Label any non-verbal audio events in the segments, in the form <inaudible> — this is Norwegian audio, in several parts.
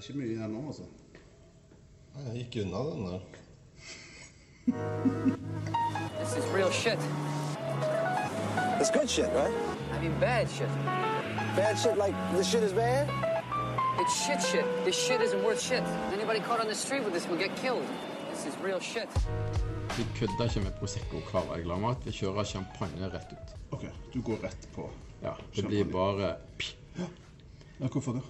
Det er ikke mye igjen nå, altså. Nei, Jeg gikk unna den der. This is real shit. It's good shit, right? I mean, bad shit. Bad shit like this shit is bad? It's shit shit. This shit isn't worth shit. Anybody caught on the street with this will get killed. This is real shit. Vi kødder ikke med Prosecco Cava i Gladmat. Vi kjører champagne rett ut. OK, du går rett på. Ja, Det blir bare Ja, hvorfor det?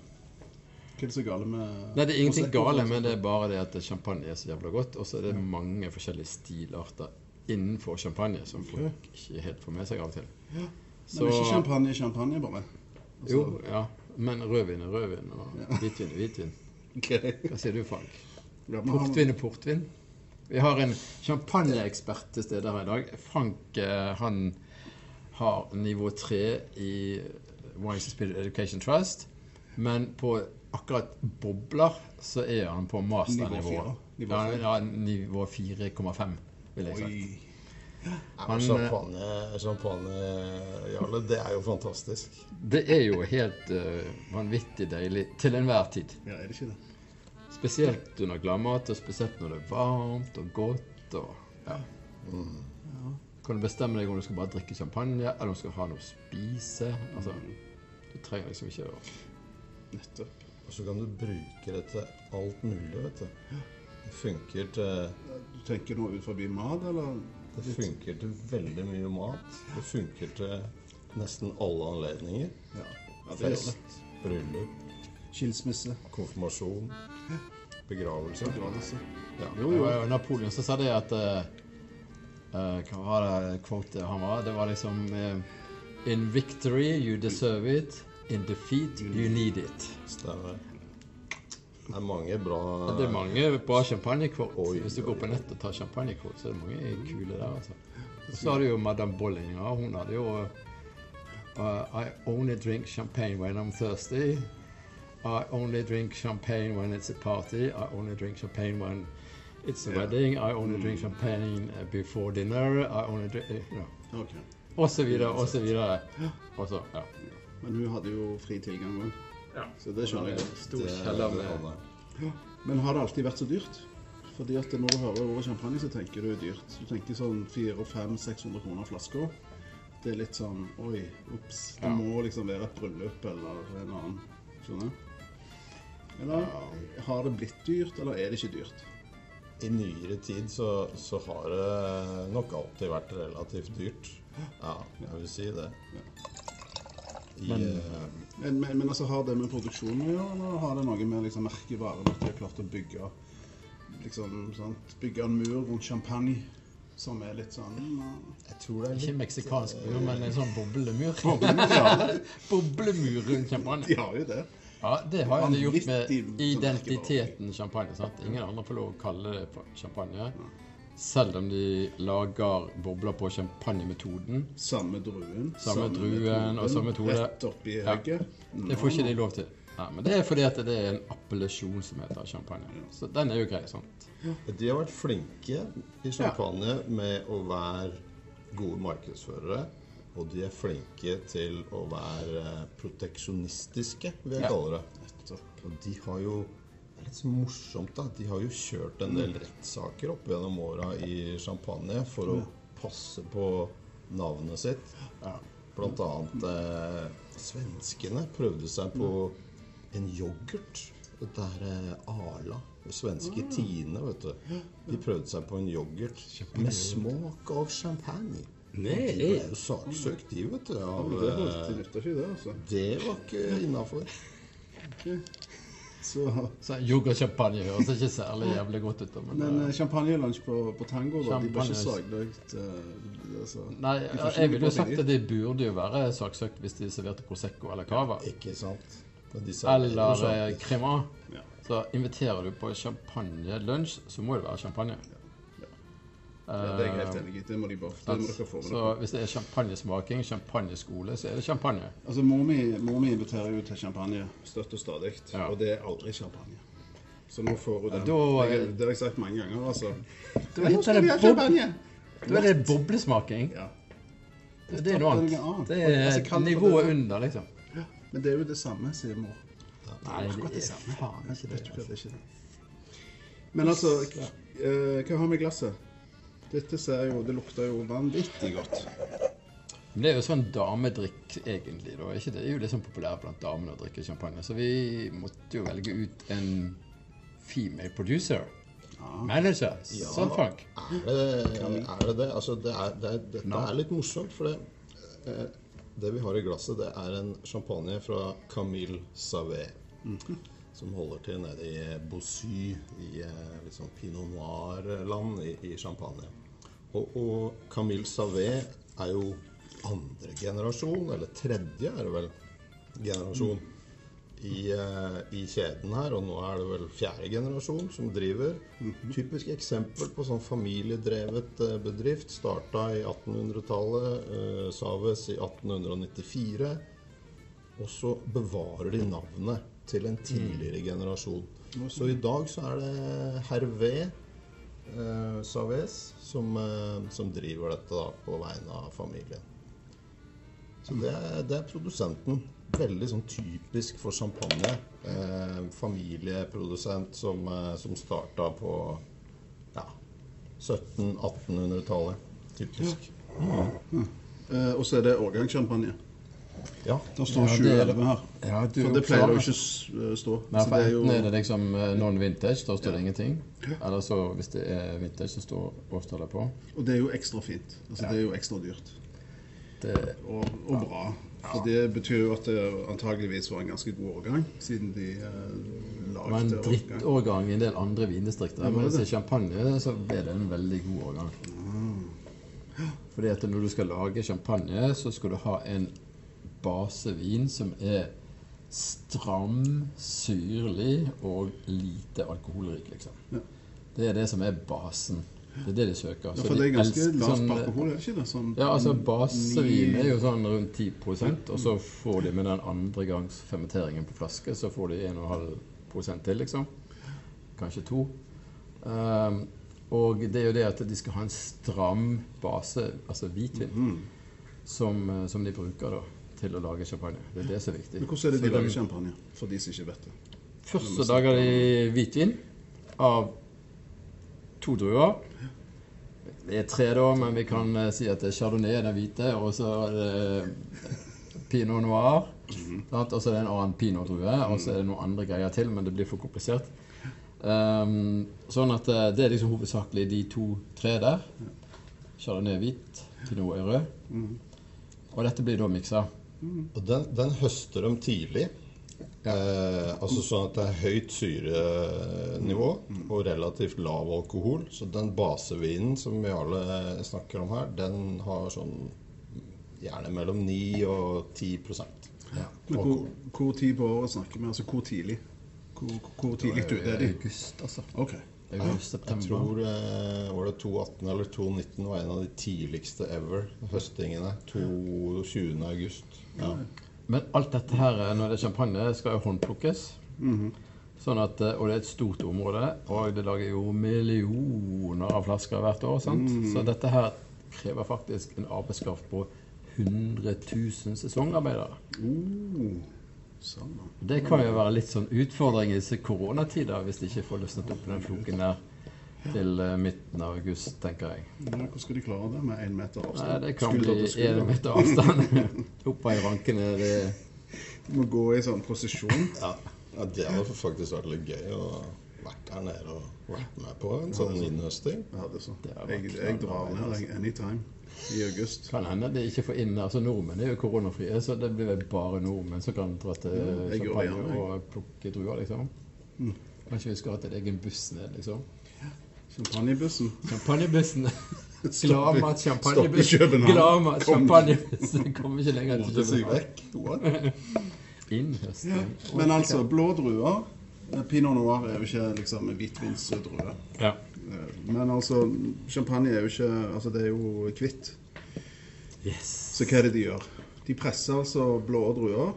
Hva er det så gale med Nei, det er ingenting gale men det, er bare det at champagne er så jævla godt. Og så er det mange forskjellige stilarter innenfor champagne som folk ikke helt får med seg av og til. Men er ikke champagne champagne, bare? Altså, Jo, ja. Men rødvin er rødvin, og hvitvin er hvitvin. Okay. Hva sier du, Frank? Ja, Portvin er portvin. Vi har en champagneekspert til stede her i dag. Frank eh, han har nivå tre i Wise Spirit Education Trust. Men på akkurat bobler så er han på masternivå. Nivå fire. Nivå Ja, nivå 4,5, vil jeg sagt. Han, champagne, champagne, Jarle, det er jo fantastisk. Det er jo helt uh, vanvittig deilig til enhver tid. Ja, er det ikke det? Spesielt under gladmat, og spesielt når det er varmt og godt. og ja. Kan du bestemme deg om du skal bare drikke champagne, eller om du skal ha noe å spise. Altså, du trenger liksom ikke å Nettopp. Og så kan du bruke det til alt mulig, vet du. Det funker til, Du tenker noe ut forbi mat, eller? det funker til veldig mye mat. Det funker til nesten alle anledninger. Ja, ja det. Fest, bryllup, Skilsmisse. konfirmasjon, begravelse. Begravelse. Ja. Jo, jo. Napoleon så sa det at Uh, eh, Hva var det quotet han var? Det var liksom uh, In victory you deserve it. In defeat you need it. Stemmer. Det er mange bra Det er mange bra champagnekvot. Oi, Hvis du går på nettet og tar champagnekvot, så er det mange kule der. altså. Så har du jo Madame Bollinger. Hun hadde jo uh, I only drink champagne when I'm thirsty. I only drink champagne when it's a party. I only drink champagne when it's a Ja. wedding. I only drink champagne uh, before dinner. I only drink uh, you know. Ok. Og så videre, og så videre. Og så, ja. Men hun hadde jo fri tilgang òg. Ja. Så det skjønner jeg. godt. Det- Men har det alltid vært så dyrt? Fordi at når du hører ordet champagne, så tenker du dyrt. Du tenker sånn 400-500-600 kroner flaska. Det er litt sånn Oi, ops. Det Ja. må liksom være et bryllup eller en annen. Skjønner? Eller har det blitt dyrt, eller er det ikke dyrt? I nyere tid så, så har det nok alltid vært relativt dyrt. Ja, jeg vil si det. I, Men- eh, Men, men, men altså, har det med produksjonen å gjøre, eller har det noe med liksom, merkevaren at de har klart å bygge liksom, sant? Bygge en mur rundt champagne som er litt sånn jeg tror det er Ikke litt meksikansk mur, men en sånn boblemur. Ja, <laughs> Boblemur rundt champagne. de har jo det. Ja, det har jo det gjort med identiteten champagne. sant? Ingen andre får lov å kalle det champagne. Selv om de lager bobler på champagnemetoden. Samme druen. Samme druen og samme metode. Rett oppi Ja. Det får ikke de lov til. Nei, men det er fordi at det er en appellasjon som heter champagne. Så den er jo grei. sant? De har vært flinke i champagne med å være gode markedsførere. Og de er flinke til å være proteksjonistiske, vil jeg Ja. kalle det. Og de har jo Det er litt så morsomt, da. De har jo kjørt en del rettssaker opp gjennom åra i champagne for å passe på navnet sitt. Blant annet eh, svenskene prøvde seg på en yoghurt. Dette er eh, Arla. Svenske Tine, vet du. De prøvde seg på en yoghurt med smak av champagne. Nei. De ble jo saksøkt, de, vet du. Av, eh, altså. det var ikke innafor. Så, Så Yoghurtchampagne høres ikke særlig jævlig godt ut. Men, men eh, champagnelunsj på, på tango, da, de ble ikke Champagne- sagløkt eh, altså. Nei, jeg ville jo sagt at de burde jo være saksøkt hvis de serverte Prosecco eller Cava. Ikke sant? Eller Crema. Ja. Så inviterer du på champagnelunsj, så må det være champagne. Ja, det er jeg helt enig i. Det må de bare det må dere få med Så hvis det er champagnesmaking, champagneskole, så er det champagne. Altså, mor mi, mor mi inviterer jo til champagne støtt og stadig, Ja. og det er aldri champagne. Så nå får hun den. da- jeg, det har jeg sagt mange ganger, altså. Da Nå skal vi ha champagne! Da er det boblesmaking. Ja. Det er noe annet. Det er altså, nivået under, liksom. Ja, Men det er jo det samme, sier mor. Nei, det er faen det, det ikke det. Men altså, eh, hva har vi i glasset? Dette ser jo, det lukter jo vanvittig godt. Men det er jo sånn damedrikk, egentlig. da, ikke det? Det er jo litt sånn populært blant damene å drikke champagne. Så vi måtte jo velge ut en female producer. Manager. Sånn funk. Er det er det? det? Altså, det er, det er, dette er litt morsomt, for det, eh, det vi har i glasset, det er en champagne fra Camille Savet. Som holder til nede i Bossy, i sånn pinot noir-land i, i Champagne. Og, og Camille Savé er jo andre generasjon, eller tredje er det vel, generasjon i, eh, i kjeden her. Og nå er det vel fjerde generasjon som driver. Typisk eksempel på sånn familiedrevet eh, bedrift. Starta i 1800-tallet. Eh, Saves i 1894. Og så bevarer de navnet til en tidligere generasjon. Så i dag så er det Hervé eh, Saves som, eh, som driver dette da på vegne av familien. Så det det er produsenten. Veldig sånn typisk for champagne. Eh, familieprodusent som, eh, som starta på ja, 1700-1800-tallet. Typisk. Eh, og så er det årgangssjampanje. Ja. Det står Ja, det- 2011 her. Ja, du, For det pleier jo ikke s- eh, stå. Nei, for enten er jo er det liksom eh, non-vintage, da står det ingenting. Eller så hvis det er vintage, så står årstallet på. Og det er jo ekstra fint. Altså, Det er jo ekstra dyrt. Det, Og, og bra. For det betyr jo at det antageligvis var en ganske god årgang, siden de eh, lagde årgang. drittårgang i en del andre vindistrikter. Ja, Men hvis det er champagne, så ble det en veldig god årgang. Fordi at når du skal lage champagne, så skal du ha en basevin som er stram, syrlig og lite alkoholrik, liksom. Ja. Det er det som er basen. Det er det de søker. Ja, for det er ganske elsker lavt sånn- på alkohol, er det ikke det? Sånn Ja, altså basevin er jo sånn rundt 10% og så får de med den andre gangs fermenteringen på flaske, så får de 1,5% til, liksom. Kanskje to. Um, og det er jo det at de skal ha en stram base, altså hvitvin, Mhm. som, eh, som de bruker da til å lage champagne. Det er det som er viktig. Men hvordan er det de lager champagne? For de som ikke vet det. Først så lager de hvitvin av to druer. Det er tre, da, men vi kan eh, si at det er chardonnay den hvite, og så er det pinot noir. sant? Og så er det en annen pinot-drue, og så er det noen andre greier til, men det blir for komplisert. Um, sånn at eh, det er liksom hovedsakelig de to-tre der. Chardonnay er hvit, pinot er rød. Og dette blir da miksa. Og den, den høster de tidlig. Eh, altså sånn at det er høyt syrenivå og relativt lav alkohol. Så den basevinen som vi alle snakker om her, den har sånn gjerne mellom 9 og 10 ja, Men hvor, hvor tid på året snakker vi? Altså hvor tidlig? Hvor, hvor tidlig ute er de? August, altså. Ok. August, Jeg september. tror eh, var det 218 eller 219 var en av de tidligste ever høstingene. 22. august. Ja. Men alt dette her, eh, når det er champagne, skal jo håndplukkes. Sånn at, eh, og det er et stort område, og det lager jo millioner av flasker hvert år. sant? Så dette her krever faktisk en arbeidskraft på 100 000 sesongarbeidere. Oh, sånn. Det kan jo være litt sånn utfordring i disse koronatider, hvis de ikke får løsnet opp den floken der til eh, midten av august, tenker jeg. Ja, hvordan skal de klare det med én meter avstand? Nei, det kan Skulder bli én meter avstand. <laughs> Opp i rankene. Det, Du må gå i sånn prosesjon. Ja, ja, det hadde faktisk vært litt gøy å vært der nede og vært med på en sånn innhøsting. Ja, det er sånn. Det Jeg, jeg drar ned anytime i august. Kan hende de ikke får inn altså Nordmenn er jo koronafrie, så det blir vel bare nordmenn som kan dra til ja, champagne og plukke druer, liksom. Kanskje vi skal ha til egen buss ned, liksom. Champagnebussen. Champagnebussen. <laughs> Gladmat. København. Gladmat champagnebussen kommer ikke lenger til København. vekk. What? <laughs> Men altså, blå druer eh, Pinot noir er jo ikke liksom en hvitvinsdrue. Ja. Eh, Men altså, champagne er jo ikke Altså, det er jo hvitt. Yes. Så hva er det de gjør? De presser altså blå druer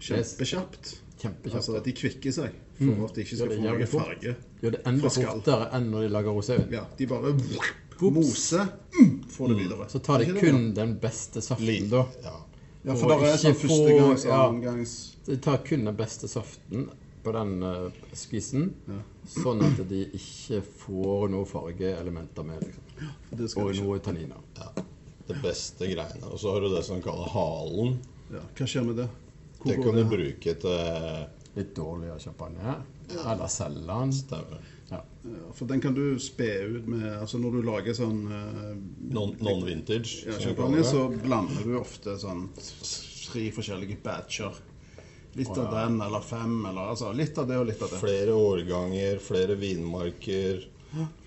kjempekjapt. Kjempekjapt. Altså de kvikker seg for at de ikke skal få noe farge. Gjør det enda Fra skall. fortere enn når de lager rosévin. Ja, de bare mose, moser, mm, får det videre. Så tar de ikke det kun den beste saften, da. ja. Ja, Og for det er ikke sånn få- førstegangs, ja. annengangs De tar kun den beste saften på den uh, skvisen, sånn at de ikke får noe fargeelementer med. liksom. Det skal Og vi ikke. noe tanniner. Ja, det beste greiene. Og så har du det som kaller halen. Ja. Hva skjer med det? Hvor Det går kan du det? bruke til Litt dårligere champagne. Eller selge den. Stemmer. Ja. Ja, for den kan du spe ut med Altså når du lager sånn eh, Non- Non-vintage. ja, som champagne, så blander du ofte sånn tre forskjellige batcher. Litt av den, eller fem, eller altså litt av det og litt av det. Flere årganger, flere vinmarker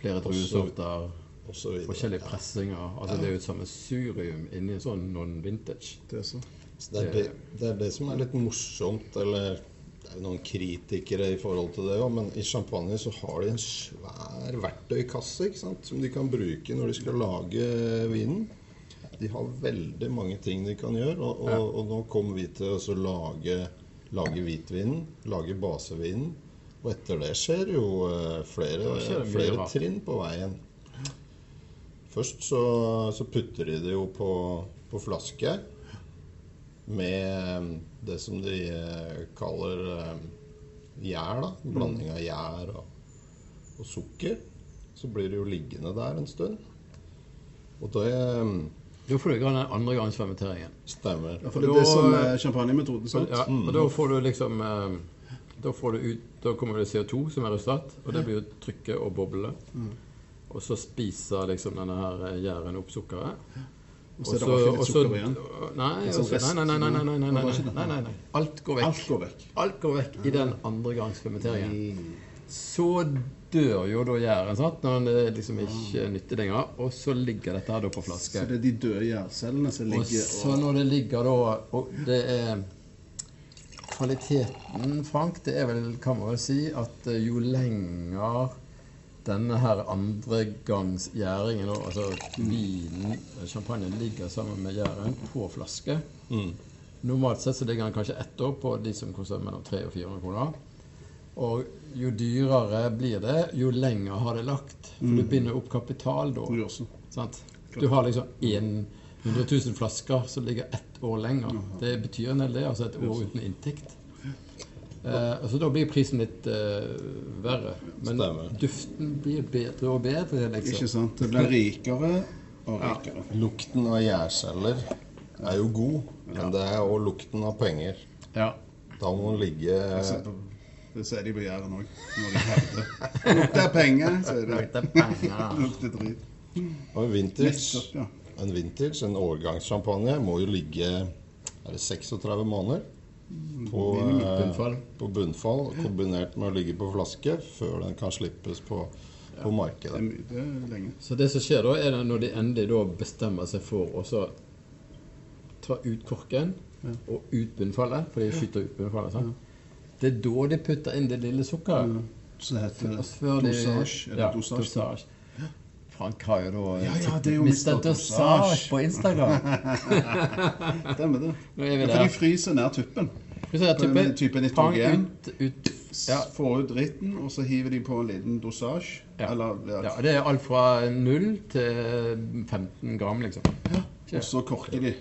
Flere druesorter. Forskjellige pressinger. Altså Det er jo et sammensurium inni sånn non-vintage. Det så. Så det, er det, det er det som er litt morsomt, eller det er jo noen kritikere i forhold til det òg, men i champagne så har de en svær verktøykasse ikke sant, som de kan bruke når de skal lage vinen. De har veldig mange ting de kan gjøre, og, og, og nå kommer vi til å lage, lage hvitvinen, lage basevinen. Og etter det skjer jo eh, flere, flere trinn på veien. Først så, så putter de det jo på, på flaske med um, det som de eh, kaller um, gjær. da, en Blanding av gjær og, og sukker. Så blir det jo liggende der en stund. Og det um, Da får du i gang den andre gangs fermenteringen. stemmer. Ja, for det er det som er champagnemetoden, sant? Ja, og da får du liksom eh, Da, får du ut, da kommer det CO2 som er resultat, og det blir jo trykket og boblene. Og så spiser liksom denne her eh, gjæren opp sukkeret. Og så er det ikke litt sukker igjen. Nei, En sånn nei, nei, nei. Alt går vekk. Alt går vekk. Alt går vekk i den andre gangs fermenteringen. Så dør jo da gjæren, sant? når den er liksom ikke er nyttig lenger. Og så ligger dette her da på flaske. Så det er de døde gjærcellene som Og så når det ligger da Og det er Kvaliteten, Frank, det er vel, kan man vel si, at eh, jo lenger denne her andregangsgjæringen, altså vinen, champagnen, ligger sammen med gjæren på flaske Normalt sett så ligger den kanskje ett år på de som koster mellom 300 og 400 kroner. Og jo dyrere blir det, jo lenger har det lagt. For du binder opp kapital da. Du har liksom 100 000 flasker som ligger ett år lenger. Det betyr en del, det. Altså et år uten inntekt. Eh, altså Da blir prisen litt eh, verre. Men Stemmer. duften blir bedre og bedre, Ikke liksom. sant? Det blir rikere og rikere. Lukten av gjærceller er jo god, men det er òg lukten av penger. Ja. Da må den ligge Det sier de på Jæren òg, når de hevder. Lukter penger, sier de. Det er penger. <laughs> Lukter drit. Og en vintage, ja. en vintage, en årgangssjampanje, må jo ligge er det 36 måneder på, eh, Bunnfall. på bunnfall, kombinert med å ligge på flaske, før den kan slippes på, på Det er, markedet. my- det er lenge. Så det som skjer da, er det når de endelig da bestemmer seg for å så ta ut korken og ut bunnfallet, for de skyter ut bunnfallet. sant? Det er da de putter inn det lille sukkeret. Så det heter dosage. Ja, dosage? Frank har jo da Ja, ja, det er jo Mr. Dosage. på Instagram. <laughs> Stemmer det. Nå er vi Ja, for de fryser ned tuppen. På en type nitrogen. ut, ut ja. Får ut dritten, og så hiver de på en liten dosage. Ja. Eller ja. ja, det er alt fra 0 til 15 gram, liksom. Og så korker de.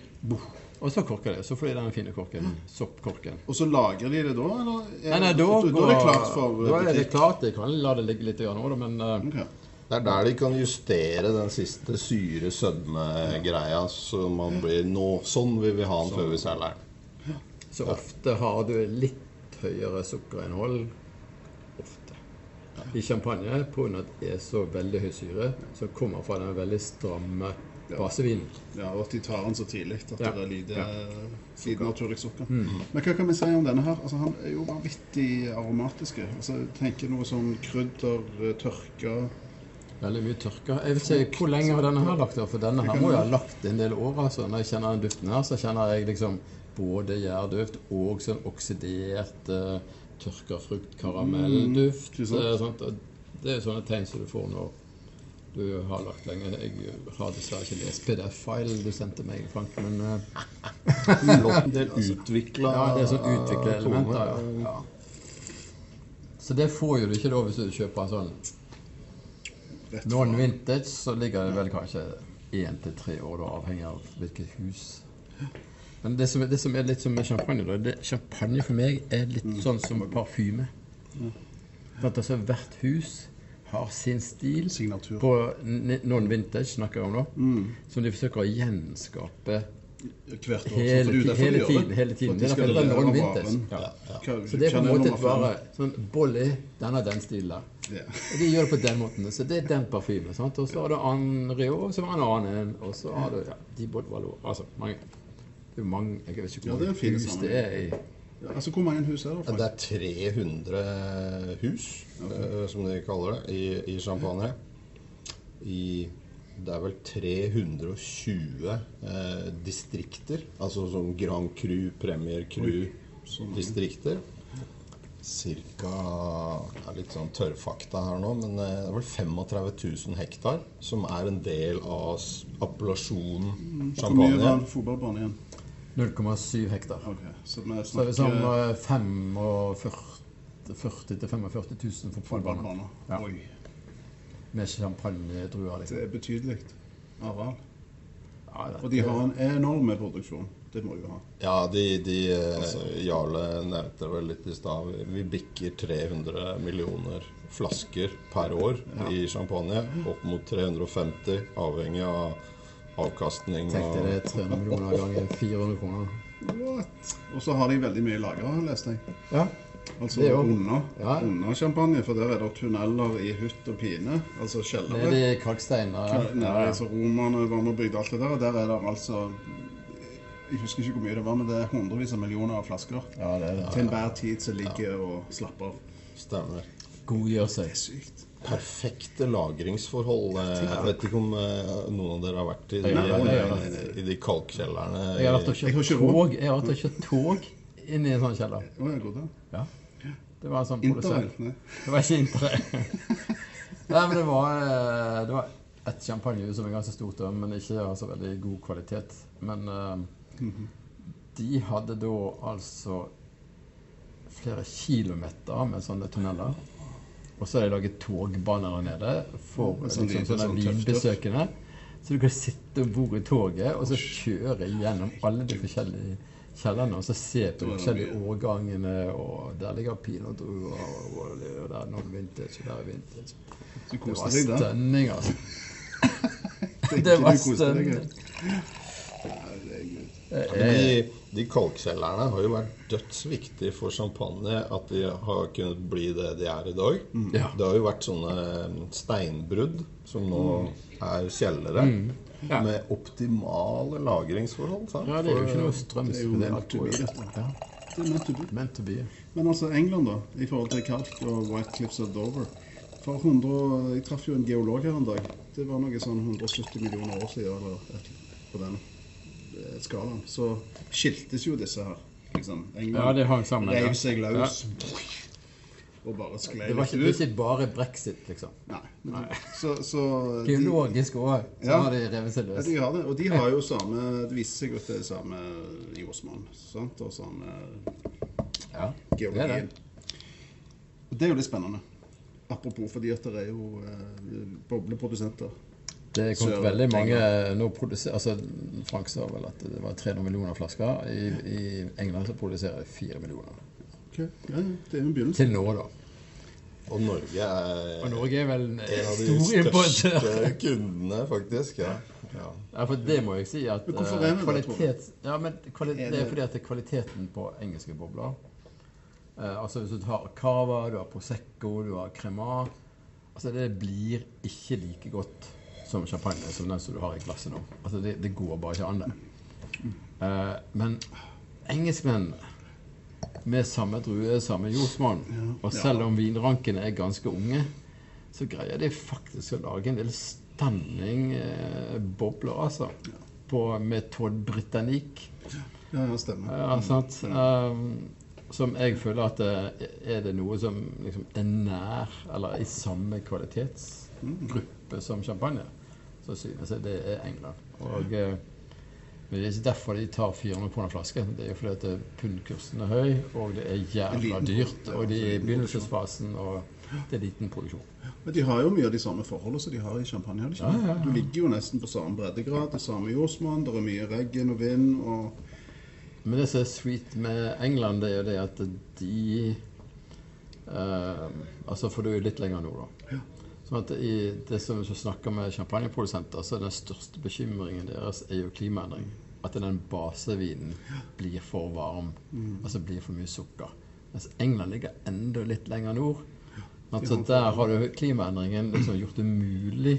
Og så korker det. Så får de den fine korken. Soppkorken. Og så lagrer de det da, eller? er- Nei, nei, da, da, da er det klart for Da er det klart. Jeg kan la det ligge litt nå, da, men eh, Ok. Det er der de kan justere den siste syre-sødme-greia, så man blir nå Sånn vil vi ha den før vi selger den. så ofte har du litt høyere sukkerinnhold. Ofte. I champagne, pga. at det er så veldig høy syre, som kommer fra den veldig stramme basevinen. Ja, og at de tar den så tidlig at det er lite, Ja. Mm. lite naturlig sukker. Men hva kan vi si om denne her? Altså, han er jo vanvittig aromatisk. Altså, tenker noe sånn krydder, eh, tørka Veldig mye tørka. Jeg vet ikke hvor lenge har denne her lagt der, for denne her må jo ha lagt en del år. altså. Når jeg kjenner den duften her, så kjenner jeg liksom både gjærduft og sånn oksidert uh, tørka frukt, sant? eh, sånt. Og Det er jo sånne tegn som du får når du har lagt lenge. Jeg har dessverre ikke lest PDF-filen du sendte meg, Frank, men eh, Flott del utvikla ja, det er sånn utvikla elementer. Ja. ja. Så det får jo du ikke da hvis du kjøper en sånn rett fra. Non-vintage så ligger det vel kanskje én til tre år, da, avhengig av hvilket hus. Men det som, det som er litt som med champagne, da, det, champagne for meg er litt Mm. sånn som parfyme. Mm. at altså, hvert hus har sin stil. Signatur. På n- non-vintage snakker jeg om nå. Mm. Som de forsøker å gjenskape Hvert år. hele, så for det er ti- de hele gjør tiden. det. Hele tiden. Det er de derfor det skal er levere non-vintage. Ja. Så det er på en måte bare sånn Bolly, den har den stilen der. Ja. Og de gjør det på den måten. Så det er den parfymen. sant? Og så har du Anrio, som har en annen. Og så har du ja, de Bodvalo. Altså mange. Det er mange Jeg vet ikke hvor det mange hus det er i Ja, altså, hvor mange hus er det? Det er 300 hus, eh, som de kaller det, i, i Champagne. I det er vel 320 eh, distrikter. Altså sånn Grand Cru, Premier Cru-distrikter. Cirka Det er litt sånn tørrfakta her nå, men eh, det er vel 35 000 hektar som er en del av appellasjonen appellasjonen Hvor mye var champagne. fotballbane igjen? 0,7 hektar. Okay, så vi Så er det snakker sånn eh, 45 40 000-45 000 fotballbaner. fotballbaner. Ja. Oi, Med champagnedruer, liksom. det er betydelig areal. Ja, Og de har en enorm produksjon. Det må de jo ha. Ja, de, de altså. Jarle nevnte vel litt i stad. Vi bikker 300 millioner flasker per år i champagne. Opp mot 350, avhengig av avkastning. Tenk dere 300 millioner ganger 400 kroner. What? Og så har de veldig mye lagra, leste jeg. Ja. Altså Det er under, Ja. under champagne, for der er det tunneler i hutt og pine. Altså kjellere. Nede i kalksteiner. Ja. Ja. altså Romerne var med og bygde alt det der, og der er det altså Jeg husker ikke hvor mye det var, men det er hundrevis av millioner av flasker. ja, det er det. Til enhver tid som ligger og slapper av. stemmer. Godgjør seg. Det er sykt. Perfekte lagringsforhold. Eh, Jeg vet ikke om eh, noen av dere har vært i de, eh, i de kalkkjellerne. Jeg har vært og kjørt tog Inn i en sånn kjeller. Oh, jeg går der. Ja. Det var sånn Interrail. Det var ikke interrail. <laughs> Nei, men det var, eh, det var et champagnehus som er ganske stort, men ikke av så veldig god kvalitet. Men eh, de hadde da altså flere kilometer med sånne tunneler. Og så har de laget togbaner her nede for Sånn liksom, sånne sånn vinbesøkende. Så du kan sitte om bord i toget og så kjøre gjennom alle de forskjellige kjellerne og så se på de forskjellige årgangene. Og der ligger pinotdruer, og, og der er noen vintage, og der er vintage. Du Det var stønning, altså. <laughs> Det var stønning. Herregud. De, de kalkkjellerne har jo vært dødsviktige for champagne at de har kunnet bli det de er i dag. Mm. Det har jo vært sånne steinbrudd som nå er kjellere. Ja. Med optimale lagringsforhold. Sant? Ja, det er jo ikke noe strøm. Det er jo det meant to be, går- dette. Ja, Det meant to be. meant to be. Men altså England, da, i forhold til kalk og White Cliffs of Dover For 100, Jeg traff jo en geolog her en dag. Det var noe sånn 170 millioner år siden eller et, på den eh, skalaen. Så skiltes jo disse her. Liksom. England Ja, ja. reiv seg løs og bare sklei litt ikke, det var ut. ikke bare brexit, liksom. Nei. men- Så, så Geologisk òg, så Ja. har de revet seg løs. ja, de har det. Og de har jo samme Det viser seg at det er samme jordsmonn. sant? Og samme Ja, det er det. Og det er jo litt spennende. Apropos fordi at det er jo eh, bobleprodusenter. Det kommet Sør- veldig mange nå produserer, altså Frank sa vel at det var 300 millioner flasker. I, I England så produserer de 4 millioner. Ok, Ja, det er en begynnelse. Til nå, da. Og Norge er Og Norge er vel en en av de største kundene, faktisk. Ja. ja. Ja, for det må jeg si at Men hvorfor eh, er det kvalitet, ja, men kvalitet, Er Det er fordi at det er kvaliteten på engelske bobler eh, Altså Hvis du har cava, du har prosecco, du har crema Altså Det blir ikke like godt som champagne som den som du har i glasset nå. Altså Det, det går bare ikke an, det. Eh, men engelskmennene med samme drue, samme jordsmonn, og selv om vinrankene er ganske unge, så greier de faktisk å lage en del standing eh, bobler, altså. På metode britannique. Ja, ja, stemmer. Ja, sant? Um, som jeg føler at det, er det noe som liksom er nær, eller i samme kvalitetsgruppe som champagne, så synes jeg det er England. Og eh, men det er ikke derfor de tar 400 kroner flasken. Det er jo fordi at eh, pundkursen er høy, og det er jævla dyrt. Og de er i begynnelsesfasen, og det er liten produksjon. Men de har jo mye av de samme forholdene som de har i champagne. har de ikke? Ja, ja, ja. Du ligger jo nesten på samme breddegrad, det samme jordsmonn, det er mye regn og vind. og Men det som er sweet med England, det er jo det at de eh, Altså, for du er litt lenger nord, da. Sånn at i det som vi snakker med champagneprodusenter, så er den største bekymringen deres er jo klimaendring. At den basevinen blir for varm, altså blir for mye sukker. Mens England ligger enda litt lenger nord. Altså Der har du klimaendringen liksom gjort det mulig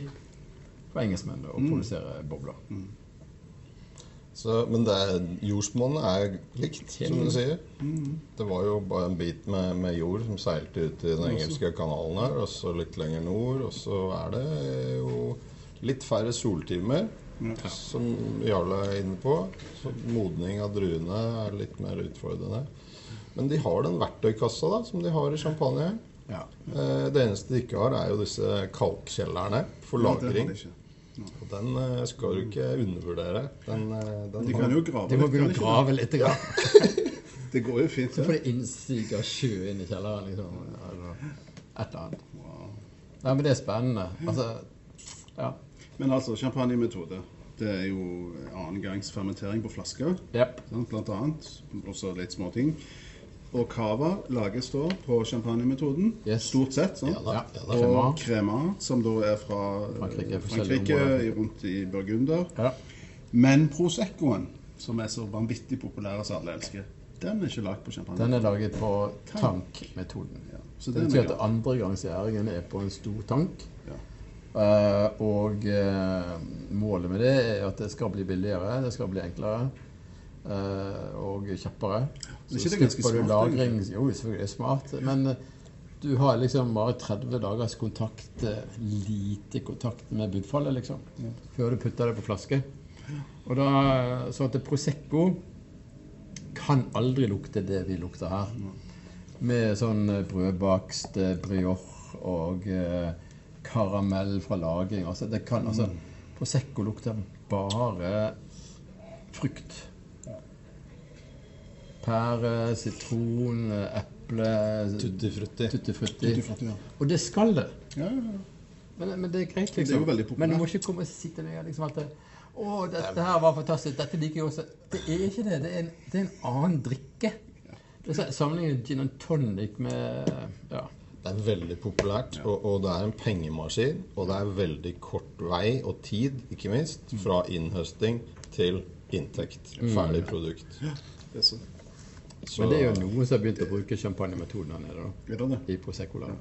for engelskmennene å produsere bobler. Så, men jordsmonnet er likt, som du sier. Det var jo bare en bit med, med jord som seilte ut i den engelske kanalen her, og så litt lenger nord. Og så er det jo litt færre soltimer, som Jarle er inne på. Så modning av druene er litt mer utfordrende. Men de har den verktøykassa da, som de har i champagne. Ja. Eh, Det eneste de ikke har, er jo disse kalkkjellerne for Ja, lagring. Og den uh, skal du ikke undervurdere. Den, eh, den De kan jo grave De må begynne å grave litt. Ja. <laughs> det? Går jo fint. Så får de innsig av sjø inn i kjelleren, liksom. Eller et eller annet. Nei, men det er spennende. Altså, ja. Men altså, champagnemetode. Det er jo annengangs fermentering på flasker, yep. blant annet. Også litt småting. Og cava lages da på champagnemetoden. Yes. Stort sett. sånn. Ja da, Ja. da. Og crema, som da er fra Frankrike, Frankrike i- rundt i Burgunder. Ja. Men Proseccoen, som er så vanvittig populær som alle elsker, den er ikke lagd på champagne. Den er laget på tankmetoden. Ja, så Det den betyr at andregangsgjæringen er på en stor tank. Ja. Eh, og uh, målet med det er at det skal bli billigere, det skal bli enklere og kjappere. Så slipper du lagring Jo, selvfølgelig er det smart, men eh, du har liksom bare 30 dagers kontakt, eh, lite kontakt med budfallet, liksom. Før du putter det på flaske. Og da, så at Prosecco kan aldri lukte det vi lukter her. Med sånn eh, brødbakst, eh, brioche og eh, karamell fra laging. Altså, det kan, altså, Prosecco lukter bare frukt. Pære, sitron, eh, eple Tutti frutti. Tutti frutti. Tutti frutti, ja. Og det skal det. Ja, ja, ja. Men, men det er greit, liksom. Det er liksom. jo veldig populært. men du må ikke komme og sitte ned liksom alt det, Å, dette her var fantastisk. Dette liker jeg også. Det er ikke det. Det er en, det er en annen drikke. Det er sånn- Sammenlignet gin and tonic med Ja. Det er veldig populært, og, og det er en pengemaskin. Og det er veldig kort vei og tid, ikke minst, fra innhøsting til inntekt. Ferdig produkt. Ja, Det er så. Så Men det er jo noen som har begynt å bruke champagnemetoden her nede, da. Er det det? I Prosecco-land.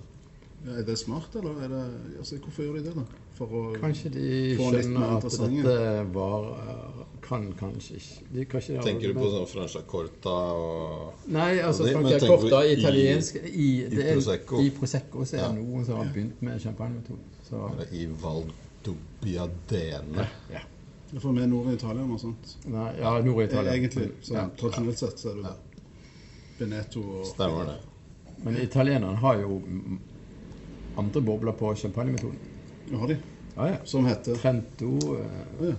Ja, er det smart, eller er det altså, Hvorfor gjør de det, da? For å Kanskje de Få litt mer skjønner at dette var Kan kanskje ikke de, kanskje de har- Tenker du på sånn Franciacorta og Nei, altså og tenker Corta, i- italiensk I, det er, Prosecco? I Prosecco så er det Ja. noen som har begynt med champagnemetoden. Så eller i Valdobbiadene? ja. For vi er nord i Italia og sånt. Nei, ja, Nord-Italia. Egentlig. Sånn, Ja. Tradisjonelt sett så er det det. Veneto og Stemmer det. Men italienerne har jo andre bobler på champagnemetoden. Ja, har de. Ja, ja. Som heter Trento eh, ja.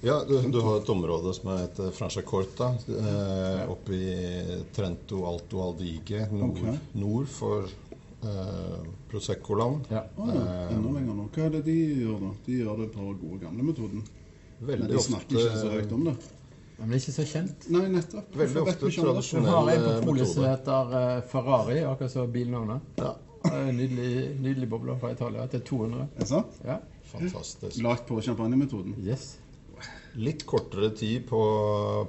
Ja, du, du har et område som heter Franciacorta. Eh, oppe i Trento Alto Aldige, nord, okay. nord for eh, Prosecco-land. ja. Oh, ja. Enda lenger nå. Hva er det de gjør, da? De gjør det på gode, gamle metoden. Men Veldig de snakker ikke så høyt om det. Men det er ikke så kjent. Nei, nettopp. Veldig ofte vi ikke om det? Du tradisjonell har en eh, som heter eh, Ferrari, akkurat som bilnavnet. Ja, Eh, Nydelig, nydelig boble fra Italia til 200. Er det sant? Ja. fantastisk. Lagt på champagnemetoden. Yes. Litt kortere tid på,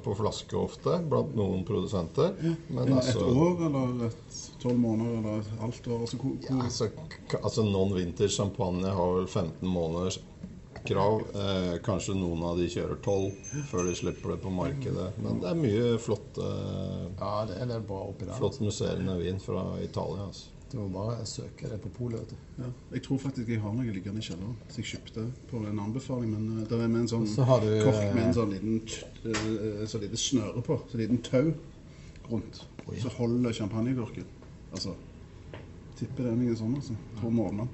på flaske ofte, blant noen produsenter. Men Et altså, år eller et tolv måneder eller et halvt år? Altså, hvor, ja, altså, altså non-vintage champagne har vel 15 måneders krav. Eh, kanskje noen av de kjører 12 før de slipper det på markedet. Men det er mye flott, eh, Ja, det er det bra oppi der. flott musserende vin fra Italia. Altså. Du må bare søke det på polet. ja. Jeg tror faktisk jeg har noe liggende i kjelleren som jeg kjøpte på en anbefaling. Men uh, det er med en sånn Så du, kork eh, med en sånn liten eh, så lite snøre på. Så liten tau rundt. Så holder champagnekorken. Altså Tipper det er noe sånn, altså. Tror måneden.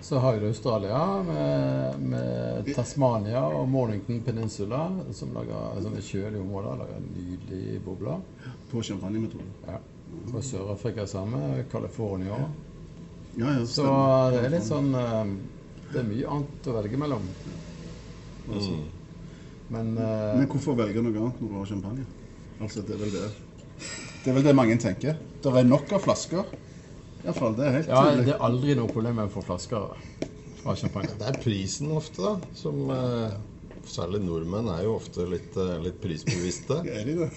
Så har du Australia med, med Tasmania og Mornington Peninsula, som lager sånne kjølige områder. Lager nydelige bobler. På champagnemetoden. Ja. Og Sør-Afrika samme. California òg. Ja, ja, Så det er litt sånn eh, Det er mye annet å velge mellom. Altså. Mm. Men, eh, Men hvorfor velge noe annet når du har champagne? Altså, det er vel det. Det er vel det mange tenker. Det er nok av flasker. Iallfall, det er helt Ja, tydelig. det er aldri noe problem med å få flasker av champagne. Det er prisen ofte, da. Som eh, Særlig nordmenn er jo ofte litt, eh, litt prisbevisste. Er de det?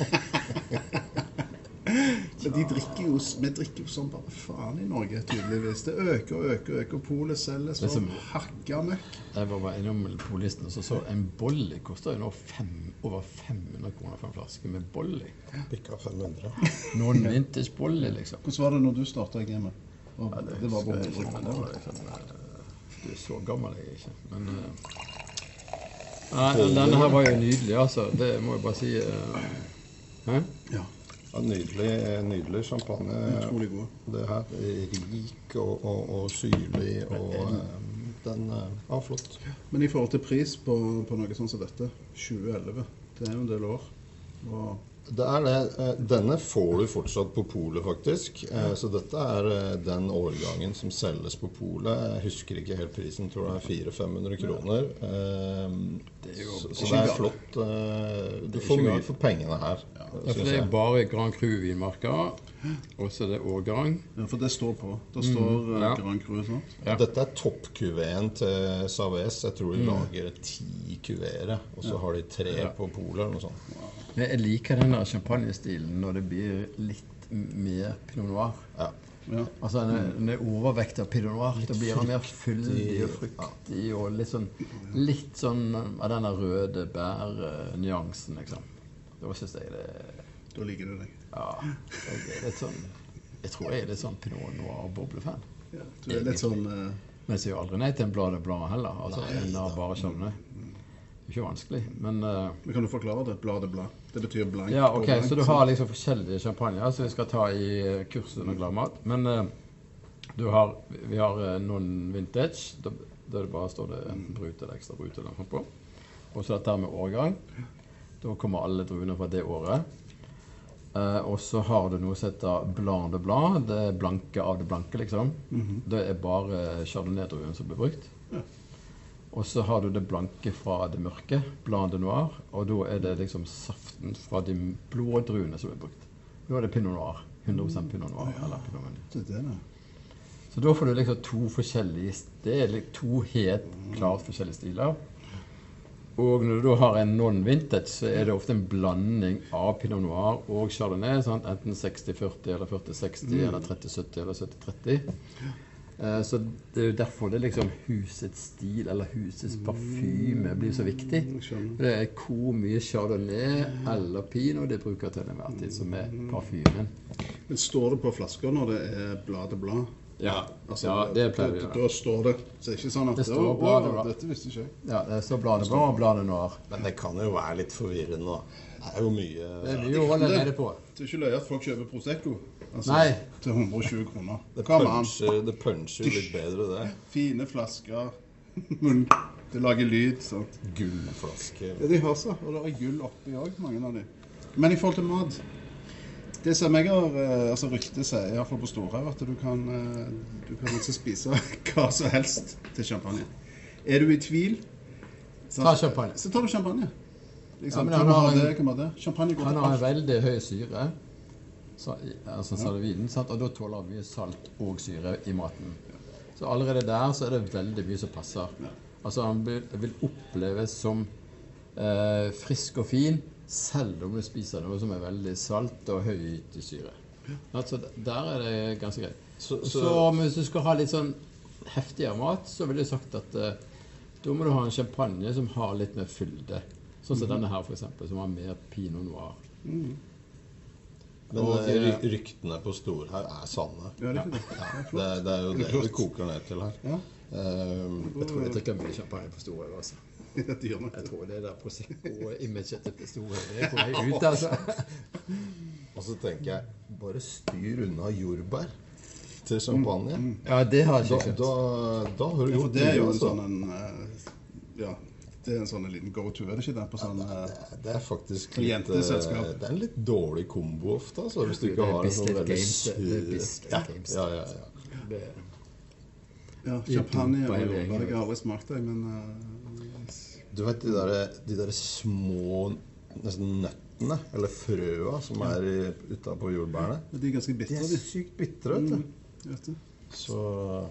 <laughs> Men de drikker jo, vi drikker jo sånn bare faen i Norge, tydeligvis. Det øker og øker og øker. Polet selger Det er som- hakka møkk. Jeg var bare innom polisten og så så en Bolly koster jo nå fem, over 500 kroner for en flaske med Bolly. Bikka 500. Noen vintage Bolly, liksom. Hvordan var det når du starta i gamet? Og Ja, det var på husker jeg 100 det var eh, Du er så gammel jeg er ikke. Men uh, Nei, denne her var jo nydelig, altså. Det må jeg bare si. Uh, Hæ? Ja, Ja, nydelig, nydelig champagne. utrolig god. Det her er rik og, og, og syrlig og eh, den er Ja, flott. Men i forhold til pris på, på noe sånt som dette, 2011, det er jo en del år. Og Det er det. Eh, Denne får du fortsatt på polet, faktisk. Eh, Så dette er eh, den årgangen som selges på polet. Jeg husker ikke helt prisen, tror det er 400-500 kroner. Eh, Så, så det er flott. Du får mye for pengene her. Ja, det er bare Grand Cru-vinmarker, og så er det årgang. Ja, for det står på. Det står ja. Grand Cru. sant? Ja. Dette er toppkuveen til Saves. Jeg tror de lager ti kuveere, og så har de tre på polet eller noe sånt. Jeg liker den der champagnestilen når det blir litt mer pinot noir. Ja. Ja. Altså er overvekt av pinot noir, da blir han mer fyldig og fruktig og litt sånn, litt sånn av denne røde bær-nyansen, liksom. Da syns jeg det Da liker du deg. Ja. Jeg er litt sånn Jeg tror jeg er litt sånn pinot noir-boblefan. Ja, du er litt sånn uh... Men jeg sier jo aldri nei til en bladet Blad heller. Altså en har bare Chardonnay. Det er ikke vanskelig. Men uh... Men Kan du forklare det? Bladet blad. Det betyr blank. Ja, ok, blank, Så du har liksom forskjellige champagner som vi skal ta i kurset under Gladmat. Men uh, du har, vi har uh, noen vintage. Da, det bare står det enten brut eller ekstra brut eller noe på. Og så dette med årgang. Da kommer alle druene fra det året. Uh, og så har du noe som heter blanc de blanc. Det blanke av det blanke, liksom. Det er bare chardonnay-druen som blir brukt. Og så har du det blanke fra det mørke, blanc de noir. Og da er det liksom saften fra de blå druene som er brukt. Da er det pinot noir. 100 pinot noir. eller pinot meunier. Er. Så da får du liksom to forskjellige Det er to helt klart forskjellige stiler. Og når du da har en non-vintage, så er det ofte en blanding av pinot noir og chardonnay. Sant? Enten 60-40 eller 40-60 eller 30-70 eller 70-30. Eh, Så det er jo derfor det liksom husets stil eller husets parfyme blir så viktig. Det er hvor mye chardonnay eller pinot de bruker til enhver tid, som er parfymen. Men står det på flasker når det er bladet blad? Ja, Altså, ja det pleier vi å gjøre. da står det. Så det er ikke sånn at Det står «Å, bladet å, blad». Dette visste ikke jeg. Ja, det står bladet blå og bladet noir. Men det kan jo være litt forvirrende. Det er jo mye Det er mye å holde nede på. Det er ikke løye at folk kjøper Prosecco altså, Nei. til 120 kroner. Det Kom an. puncher, det puncher litt bedre, det. Fine flasker. <laughs> Det lager lyd. sant? Gullflaske. Ja, de har så. Og det er gull oppi òg, mange av de. Men i forhold til mat Det som jeg har eh, altså Ryktet sier, iallfall på Storhaug, at du kan, eh, du kan liksom spise <laughs> hva som helst til champagne. Er du i tvil så- Ta champagne. Så tar du champagne. Ja, Liksom, men han har en- det, det. Han har en veldig høy syre, så, altså sant? og da tåler han mye salt og syre i maten. Så allerede der så er det veldig mye som passer. Altså Han vil, oppleves som eh, frisk og fin, selv om du spiser noe som er veldig salt og høyt i syre. Altså, der er det ganske greit. Så- Så, så- hvis du skal ha litt sånn heftigere mat, så ville jeg sagt at eh, da må du ha en champagne som har litt mer fylde. Sånn som denne her, eksempel, som har mer pinot noir. Men Og, eh, ryktene på Storhaug er sanne. Ja, det er det. Det, er- er jo det det koker ned til her. Ja. Um, Jeg tror jeg drikker mye champagne på Storhaug. Altså. <laughs> De Jeg det. tror det der Prosecco-imaget <laughs> til Storhaug det er på vei ut, altså. <laughs> og så tenker jeg bare styr unna jordbær til champagne. Ja, det har jeg ikke skjønt. da, da har du Ja, det er jo en altså. sånn en eh, Ja. Det er en sånn liten go-to, er det ikke det? På sånn ja, Det er faktisk litt, eh, Det er en litt dårlig kombo ofte, altså, hvis du Det ikke har en sånn veldig Games, det- det er sur ja, Games. ja, ja, ja. Det- Ja, champagne og jordbær. Jeg har aldri smakt det, men uh, Du vet de der, de der små nesten nøttene eller frøa, som er utapå jordbærene. De er ganske De er sykt bitre, vet du. Vet du. Så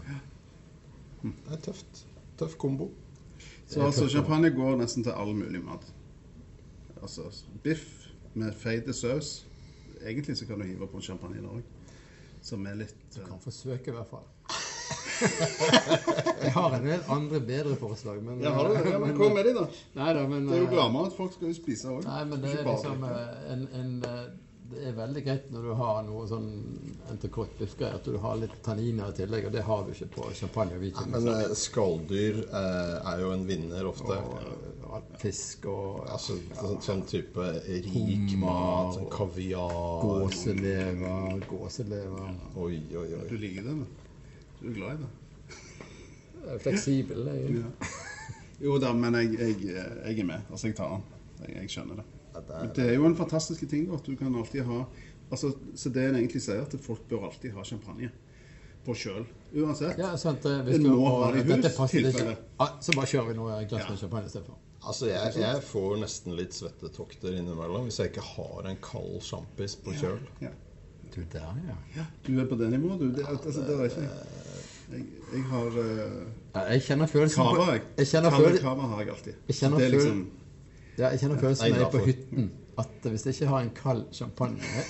det er tøft. Tøff kombo. Så altså, champagne går nesten til all mulig mat. Altså biff med feit saus. Egentlig så kan du hive på en champagne i Norge. Som er litt Du Kan forsøke, i hvert fall. <laughs> Jeg har en del andre bedre forslag, men Ja, har du det? Ja, men Kom med de, da. Nei da, men Det er jo eh, gladmat. Folk skal jo spise òg. Nei, men det er liksom eh, en, en eh, Det er veldig greit når du har noe sånn entrecôte biffgreier, at du har litt tanniner i tillegg, og det har du ikke på champagne og hvitvin. Men eh, skalldyr eh, er jo en vinner ofte. og og fisk og Altså sånn, sånn type rik mat, sånn kaviar gåselever, gåselever Oi, oi, oi. Du liker det? da. Du er glad i det? Jeg er Fleksibel. Jeg. Ja. Jo da, men jeg, jeg, jeg er med. Altså, jeg tar den. Jeg, jeg skjønner det. Ja, det Det er jo en fantastisk ting at du kan alltid ha altså, Så det en egentlig sier, at folk bør alltid ha champagne på sjøl. Uansett. Ja, sant. eh, Hvis du, må ha det i hus, tilfelle. Ah, så bare kjører vi noe glass Ja. med champagne istedenfor. altså, jeg, jeg får nesten litt svettetokter innimellom hvis jeg ikke har en kald sjampis på kjøl. Ja. Du der, ja. Du er på det nivået, du. Det, altså, det er ikke jeg. Jeg har uh, Ja, Jeg kjenner følelsen Kava, jeg. Jeg kjenner følelsen Kava har jeg alltid. Jeg kjenner det er liksom Ja, jeg kjenner følelsen når jeg er på hytten. At hvis jeg ikke har en kald champagne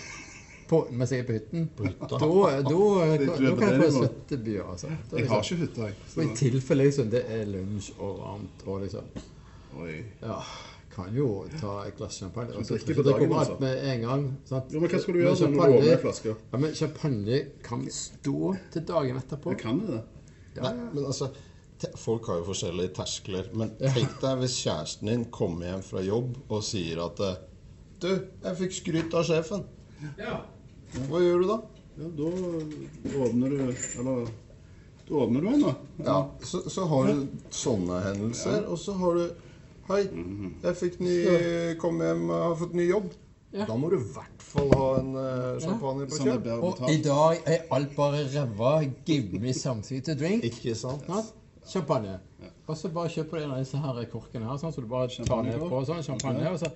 på, mens jeg er på hytten, da, kan jeg få svettebyer. Altså. Da Jeg har ikke hytte, jeg. Og i tilfelle liksom, det er lunsj og varmt og liksom Oi. Ja, kan jo ta et glass champagne. Og så drikke så på drikker dagen, altså. alt med en gang. Sant? Jo, men hva skal du gjøre sånn når du åpner flaske? Ja, men champagne kan stå til dagen etterpå. Jeg kan det. Ja, Nei, men altså Folk har jo forskjellige terskler. Men tenk deg hvis kjæresten din kommer hjem fra jobb og sier at Du, jeg fikk skryt av sjefen. ja. Hva gjør du da? Ja, da åpner du Eller da åpner du den, da. Ja, så, så har du sånne hendelser, og så har du Hei, jeg fikk ny Kom hjem har fått ny jobb. Ja. Da må du i hvert fall ha en uh, champagne på er kjøl. bedre Og i dag er alt bare ræva. Give me something to drink. Ikke sant? Champagne. Og så bare kjøper du en av disse her korkene her, sånn, så du bare tar ned på på sånn champagne, og så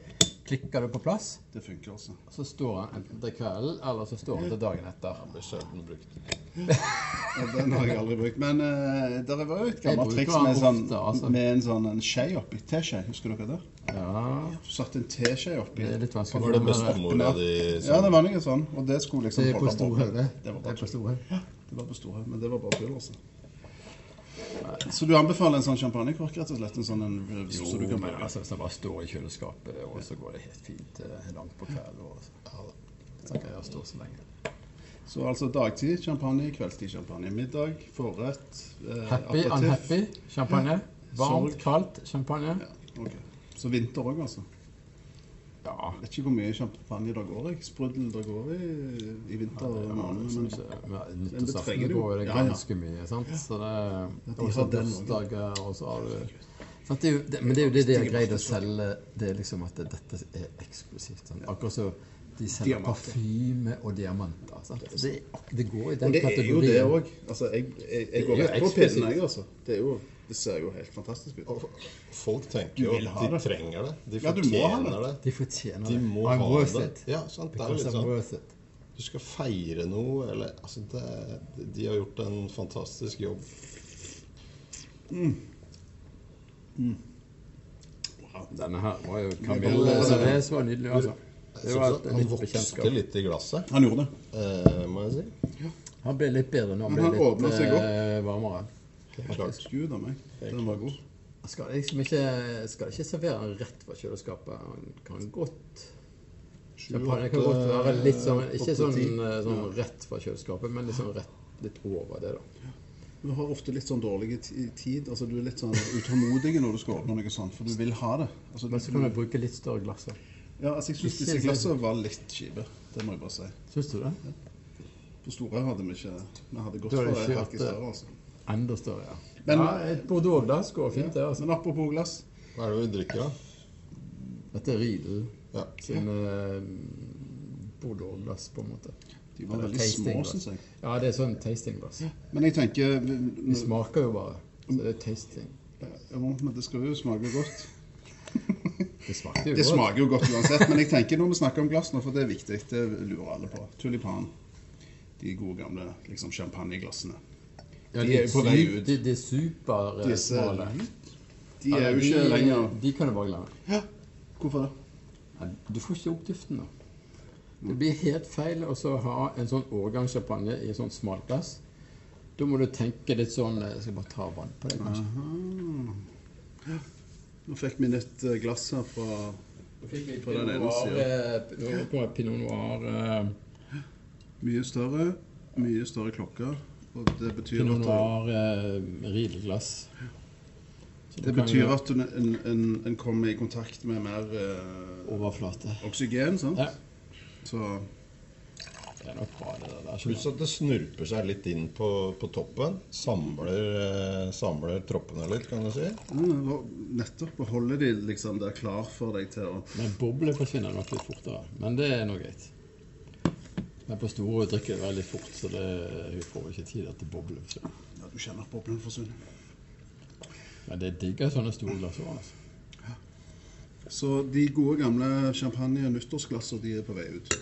klikker du på plass. Det funker, også. Og så står den enten til kvelden, eller så står den til dagen etter. Det blir sjelden brukt. <laughs> Ja, Den har jeg aldri brukt. Men uh, det var jo et gammelt triks med, sånn, ofte, altså. med en sånn en skje oppi. Teskje. Husker dere det? Ja, Satt en teskje oppi. det er litt vanskelig. Var det med meg. bestemora Sånn. Ja, det var noe sånn. Og det skulle liksom Det er på holde det. Det var er på. Storhaug. Ja, det var på Storhaug, men det var bare altså. Så du anbefaler en sånn champagnekork, rett og slett? En sånn en, Jo, så du kan men altså, hvis den bare står i kjøleskapet, og så går det helt fint eh, langt på kveld. Og så, ja, så kan jeg stå så lenge. Så altså dagtid champagne, kveldstid champagne. Middag, forrett, eh, Happy, unhappy, champagne. Varmt, kaldt, champagne. Ja, ok. Så vinter òg, altså. Ja. Jeg vet ikke hvor mye champagne det går i. Sprudel det går i i vintermånedene. Men Men det Nyttårsaften trenger du. går det Ja, ja. ganske mye, sant? Så det de den også. bursdager, og så har du sant? Det det, Men det er jo det de har greid å selge. Det er liksom at dette er eksklusivt. Sant? Akkurat så de selger parfyme og diamanter. Sant? Det, det går i den kategorien. Og det er jo det òg. Altså, jeg, jeg, jeg går rett på pinnen, jeg, altså. Det, er jo, det ser jo helt fantastisk ut. Og Folk tenker jo at de trenger det. De Ja, du må ha fortjener det. det. De fortjener De det. må I'm ha det. Ja, sant. Det er litt sånn. Du skal feire noe, eller Altså, det, de har gjort en fantastisk jobb. Denne her var jo Camille Ceres var nydelig, altså. Det var et han vokste bekjentskap. litt i glasset, Han gjorde det. eh, må jeg si. Han ble litt bedre nå. Han Men ble litt eh, varmere. Klart. Gud av meg. Den var god. Jeg skal liksom ikke, skal ikke servere rett fra kjøleskapet. Han kan godt Champagne kan godt være litt sånn Ikke sånn, eh, sånn rett fra kjøleskapet, men litt sånn rett litt over det, da. Du har ofte litt sånn dårlig tid. altså Du er litt sånn utålmodig når du skal åpne noe sånt, for du vil ha det. Altså, Men så kan du bruke litt større glass. Ja, altså Jeg syns disse glassene var litt kjipe. Det må jeg bare si. Syns du det? På store hadde vi ikke Vi hadde gått for kjørt hakk det. større. altså. Enda større, ja. Men- ja et Bordeaux-glass går fint, det. altså. Men apropos glass. Hva er det vi drikker, da? Dette er Riedel Ja. sin eh, Bordeaux-glass, på en måte. De var veldig små, syns jeg. Ja, det er sånn tastingglass. Men jeg tenker De smaker jo bare. Så det er tasting. Ja, men det skal jo smake godt. <laughs> Det smaker jo Det godt. smaker jo godt uansett, men jeg tenker når vi snakker om glass nå, for det er viktig, det lurer alle på. Tulipan. De gode gamle liksom, champagneglassene. Ja, de er jo på vei ut. De, de super Disse. De er jo ikke lenger De kan du bare glemme. Ja, hvorfor det? Ja, Du får ikke opp duften nå. Det blir helt feil å ha en sånn årgangssjampanje i sånn smalt glass. Da må du tenke litt sånn Jeg skal bare ta vann på det, kanskje. Aha. Nå fikk vi nytt eh, glass her fra På den ene kommer pinot noir eh, Mye større, mye større klokke. Og det betyr Pinot noir eh, rideglass. Så det betyr jo- at en, en, en, kommer i kontakt med mer eh, Overflate. oksygen, sant? Ja. Så Det er nok bra, det der. Pluss at det snurper seg litt inn på, på toppen. Samler, eh, samler troppene litt, kan du si. ja, nettopp Og holde de liksom der klar for deg til å Men boble forsvinner nok litt fortere. Men det er nå greit. Men på store drikker det veldig fort, så det, vi får ikke tid til boble. Så. Ja, du kjenner boblen forsvinner. Men det digger sånne store glass òg, altså. Så de gode gamle champagne- og nyttårsglasser, de er på vei ut.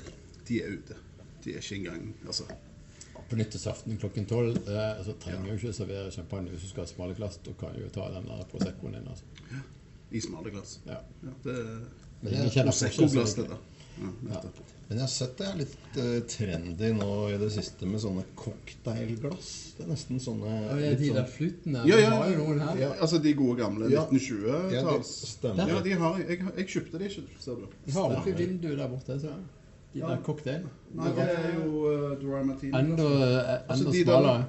De er ute. De er ikke engang Altså, På nyttårsaften klokken tolv eh, så trenger du ikke servere champagne hvis du skal ha smale glass. Da kan du jo ta den der Proseccoen din. altså. Ja. i smale glass. Ja. Ja, det er Men ingen. Prosecco-glass, dette. det. Ja, nettopp. Men jeg har sett det er litt uh, trendy nå i det siste med sånne cocktailglass. Det er nesten sånne Ja, de sånn- der fluttene Ja, ja, har jo noen her. ja, altså de gode gamle Ja. Ja, 1920-talls. stemmer. Ja, de har jeg. Jeg, kjøpte de ikke, ser du. De har oppi vinduet der borte. Så. De Ja. der cocktail. Nei, det er jo uh, Dry Martini. Enda, eh, Altså, de smalere.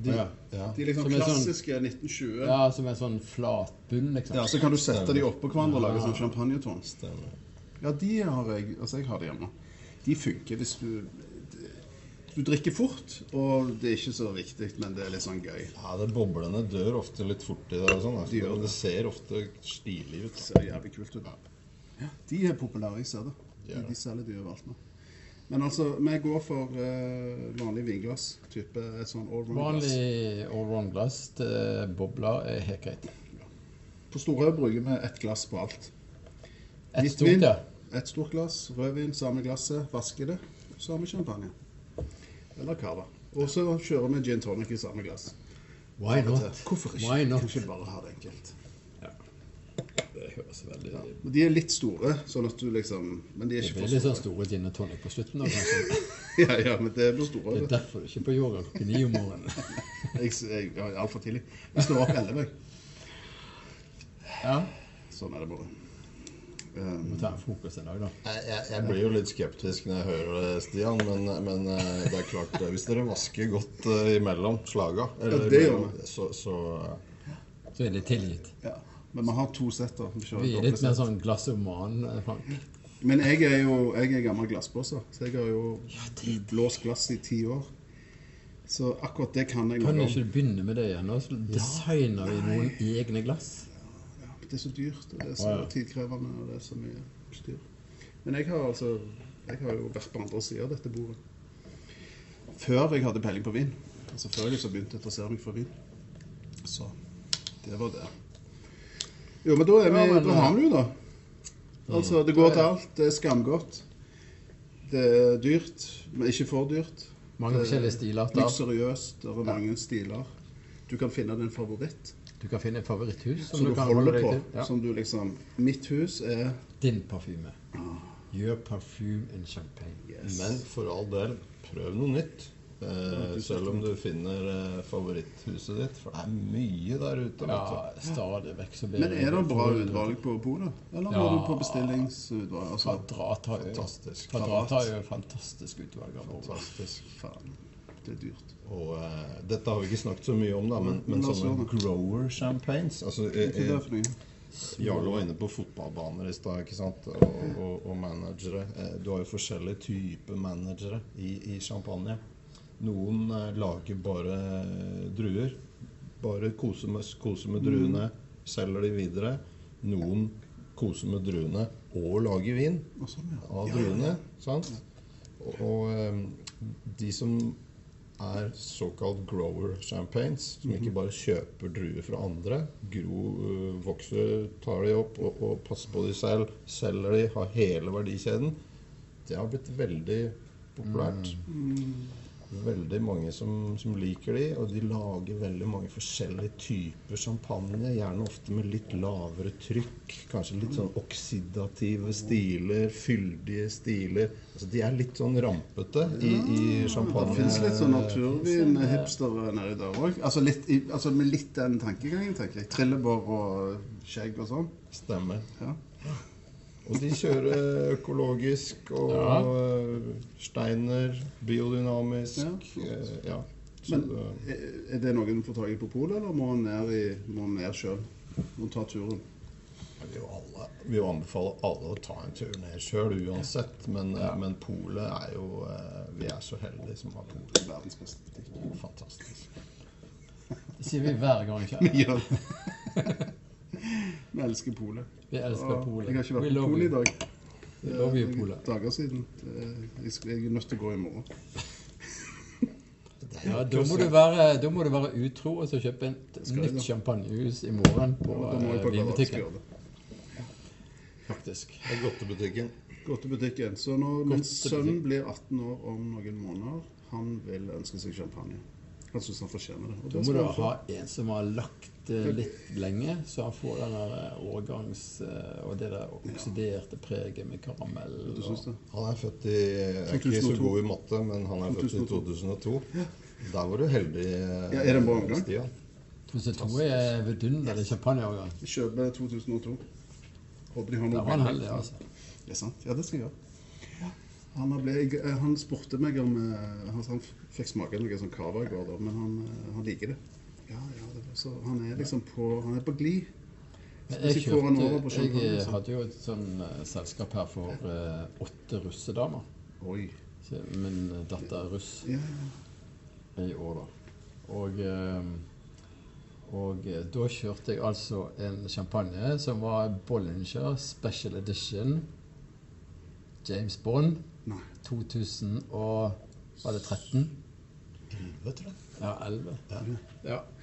De, Ja. Ja. de liksom Som er sånn- klassiske 1920. ja, som er sånn flat bunn, liksom. Ja, Så kan du sette de oppå hverandre og lage sånn champagnetårn. Stemmer. Ja, de har jeg Altså, jeg har de hjemme. De funker hvis du Du drikker fort, og det er ikke så viktig, men det er litt sånn gøy. Ja, det Boblene dør ofte litt fort i det. og sånn, altså. De gjør men det. det ser ofte stilig ut. Det ser jævlig kult ut. Ja, de er populære, jeg ser det. De De, er det. selger de overalt nå. Men altså, vi går for uh, vanlig vinglass. Type et sånn allround-glass. Vanlig allround-glass til bobler er helt greit. På Storhaug bruker vi ett glass på alt. Et stort, ja. Ett stort glass, rødvin, samme glasset, vasker det, så har vi champagne. Eller cava. Og så kjører vi gin tonic i samme glass. Why not? Hvorfor ikke? Why not? Kan ikke bare ha det enkelt. Det høres veldig Men De er litt store, sånn at du liksom Men de er Det ikke blir for litt sånn store. store gin og tonic på slutten. Da, <laughs> kanskje. Ja, ja, men det på store. Det er derfor du ikke på yoga klokken ni om morgenen. <laughs> Jeg, jeg, jeg er altfor tidlig. Vi står opp elleve. Ja. Sånn er det bare. Må Um, ta en fokus en dag, da. Jeg, jeg, jeg blir jo litt skeptisk når jeg hører det, Stian, men, men eh, det er klart eh, Hvis dere vasker godt uh, imellom slaga, eller, det gjør så, så uh, Så er det tilgitt. ja. Men vi har to sett, da. Vi Vi er litt mer sånn glassoman, Frank. Men jeg er jo jeg er gammel glassbåse, så jeg har jo blåst glass i ti år. Så akkurat det kan jeg Kan du ikke begynne med det igjen? Så designer vi noen egne glass. Det er så dyrt, og det er så tidkrevende, og det er så mye styr. Men jeg har altså Jeg har jo vært på andre sida av dette bordet. Før jeg hadde peiling på vin. Altså før jeg liksom begynte å interessere meg for vin. Så det var det. Jo, men da er vi Ja, men, Da har vi jo, da. Altså, det går til alt. Det er skamgodt. Det er dyrt, men ikke for dyrt. Mange Det er Litt seriøst. Det er mange stiler. Du kan finne din favoritt Du kan finne et favoritthus som som du du kan holde deg på. til. Ja. Som du liksom Mitt hus er Din parfyme. Your perfume en champagne. Yes. Men for all del, prøv noe nytt. Eh, selv om du finner eh, favoritthuset ditt. For det er mye der ute. Ja, stadig vekk så blir Men er det bra utvalg på polet? Eller Ja. må du på bestillingsutvalg? Altså, Kvadrat har jo Fantastisk. Kvadrat har fantastisk utvalg. Fantastisk. faen. Det er dyrt. Og uh, dette har vi ikke snakket så mye om, da, men, men La sånne grower champagnes altså, eh, for? Jarle var inne på fotballbaner i stad, ikke sant? Og, og, og managere. Eh, Du har jo forskjellige typer managere i, i champagne. Noen eh, lager bare eh, druer. Bare koser med, koser med druene, selger de videre. Noen koser med druene og lager vin sånn, av druene. Sant? Og, og eh, de som er såkalt grower champagnes. Som ikke bare kjøper druer fra andre. Gro øh, vokser, tar de opp og, og passer på de selv. Selger de, har hele verdikjeden. Det har blitt veldig populært. Veldig mange som, som liker de, og de lager veldig mange forskjellige typer champagne. Gjerne ofte med litt lavere trykk. Kanskje litt sånn oksidative stiler, fyldige stiler. Altså, de er litt sånn rampete i, i Det champagne. fins litt sånn naturvin-hipstere nedi der òg. Altså, altså med litt den tankegangen, tenker jeg. Trillebår og skjegg og sånn. Stemmer. Ja. Og de kjører økologisk og Ja. øh, steiner, biodynamisk. Ja. eh, ja. Så, Men øh, er- det noe du får tak i på polet, eller må han ned, må han ned sjøl? Må ta turen? Vi vil jo alle, vil jo anbefale alle å ta en tur ned sjøl uansett. Men, Ja. men polet er jo eh, Vi er så heldige som har polet. Verdens beste butikk. Fantastisk. Det sier vi hver gang. <laughs> vi Ja. <laughs> Vi elsker polet. Vi elsker Og Polet. Jeg har ikke vært på polet i dag. Det er Polet. Dager siden. Jeg er nødt til å gå i morgen. <laughs> Ja, da må, du være, da må du være utro og så kjøpe et nytt champagnehus i morgen på jeg eh, på vinbutikken. Faktisk. Det er godtebutikken. Godtebutikken. Så når min sønn blir 18 år om noen måneder, han vil ønske seg champagne. Han syns han fortjener det. Og Da må du ha en som har lagt eh, litt lenge, så han får den der eh, årgangs... eh, Og det der oksiderte preget med karamell. Og... Han er født i Jeg er ikke så god i matte, men han er født i 2002. Der var du heldig, Ja, er det en bra omgang? Stian. 2002 er vidunderlig champagneårgang. Kjøper 2002. Håper de har Da noe var han heldig, altså. Det er sant. Ja, det skal jeg gjøre. Han, har ble, jeg- han spurte meg om Han, han fikk smake noe sånn cava i går, da, men han, han liker det. Ja, ja, det så, Han er liksom på Han er på glid. Jeg, jeg kjørte, jeg hadde jo et sånn eh, selskap her for eh, åtte russedamer. Oi. Så Min datter er russ Ja, ja. i år, da. Og, eh, og eh, da kjørte jeg altså en champagne som var Bollinger Special Edition James Bond Nei. 2000 og Var det 13? Vet du det? Ja, 11. Ja. Så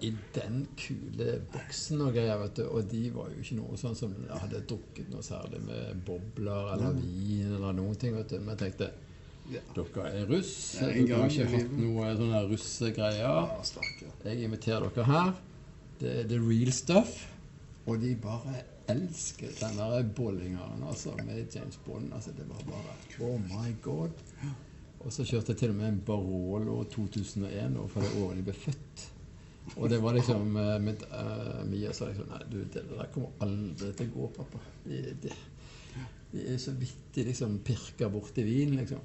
I den kule boksen og greier, vet du. Og de var jo ikke noe sånn som hadde drukket noe særlig med bobler eller vin eller noen ting, vet du. Men jeg tenkte Ja. dere er russ. Ja, dere har ikke hatt noe sånne russegreier. Ja. Jeg inviterer dere her. Det er the real stuff. Og de bare elsker den der bollingeren altså, med James Bond. Altså, det var bare Oh my god. Og så kjørte jeg til og med en Barolo 2001, for det året de ble født. Og det var liksom eh, med, eh, Mia sa liksom Nei, du, det der kommer aldri til å gå, pappa. De, de, de er så vidt de liksom pirker borti vin, liksom.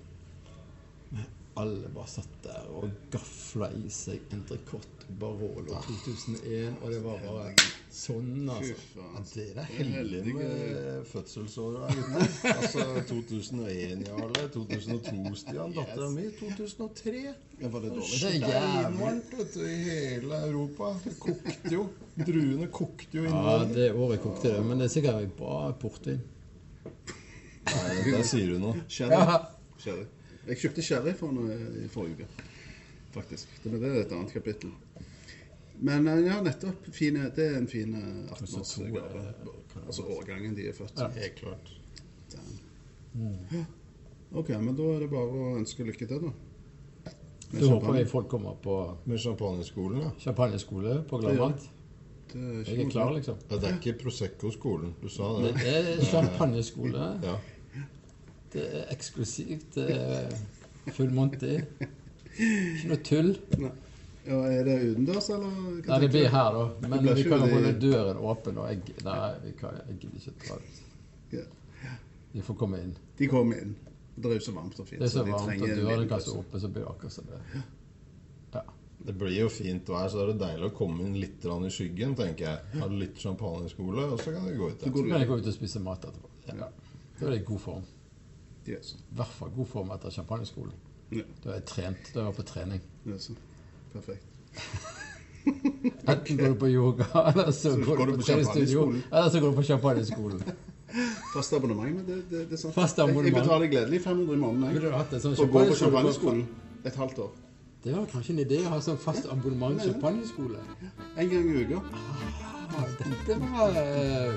Men alle bare satt der og gafla i seg entrecôte Barolo 2001, og det var bare sånn, altså. Ja, faen. dere er heldige med fødselsåra, gutter. Altså 2001, Jarle. 2002, Stian. Dattera mi 2003. Det var det dårlig? Det. Steinvarmt vet du, i hele Europa. Det kokte jo. Druene kokte jo Ja, det året kokte det, men det er sikkert bra portvin. Nei, Der sier du noe. Skjer Ja. Jeg kjøpte sherry for noe i forrige uke, faktisk. Det, er et annet kapittel. Men eh, ja, nettopp. Fine, det er en fin eh, 18-årsgave. Altså årgangen de er født. Ja. Helt klart. Damn. Ok, men da er det bare å ønske lykke til, da. Med Da håper vi jeg folk kommer på Med champagneskolen, da? champagneskole på ikke Jeg er klar, liksom. ja. Det er ikke Prosecco-skolen. Du sa Det det. er <laughs> champagneskole. Ja. Det er eksklusivt. Det er full monty. Ikke noe tull. Nei. Ja, er det utendørs, eller? hva Nei, det blir her, da. Men vi kan jo i- holde døren åpen. Og jeg, nei, vi kan, jeg gidder ikke dra ut. De får komme inn. De kommer inn. Det er jo så varmt og fint. Det er så varmt og at døren liten kan stå oppe, så blir det akkurat som det. Ja. Det blir jo fint vær, så er det deilig å komme inn litt i skyggen, tenker jeg. Ha litt champagneskole, og så kan du gå ut Så der. Så kan jeg gå ut og spise mat etterpå. Ja. Da er det i god form. Yes. I hvert fall god form etter champagneskolen. Ja, Da er jeg trent. Da er jeg på trening. yes. Perfekt. <laughs> Enten går du på yoga, eller så går du på treningsstudio, champagneskolen. eller så går du på champagneskolen. <laughs> Fast abonnement, men det, det, det er sant. Fast Jeg, jeg betaler gledelig 500 i måneden jeg, hatt det, sånn for å gå på champagneskole? champagneskolen et halvt år. Det var kanskje en idé å ha sånn fast abonnement champagneskole. En gang i uka. Ah, dette var eh.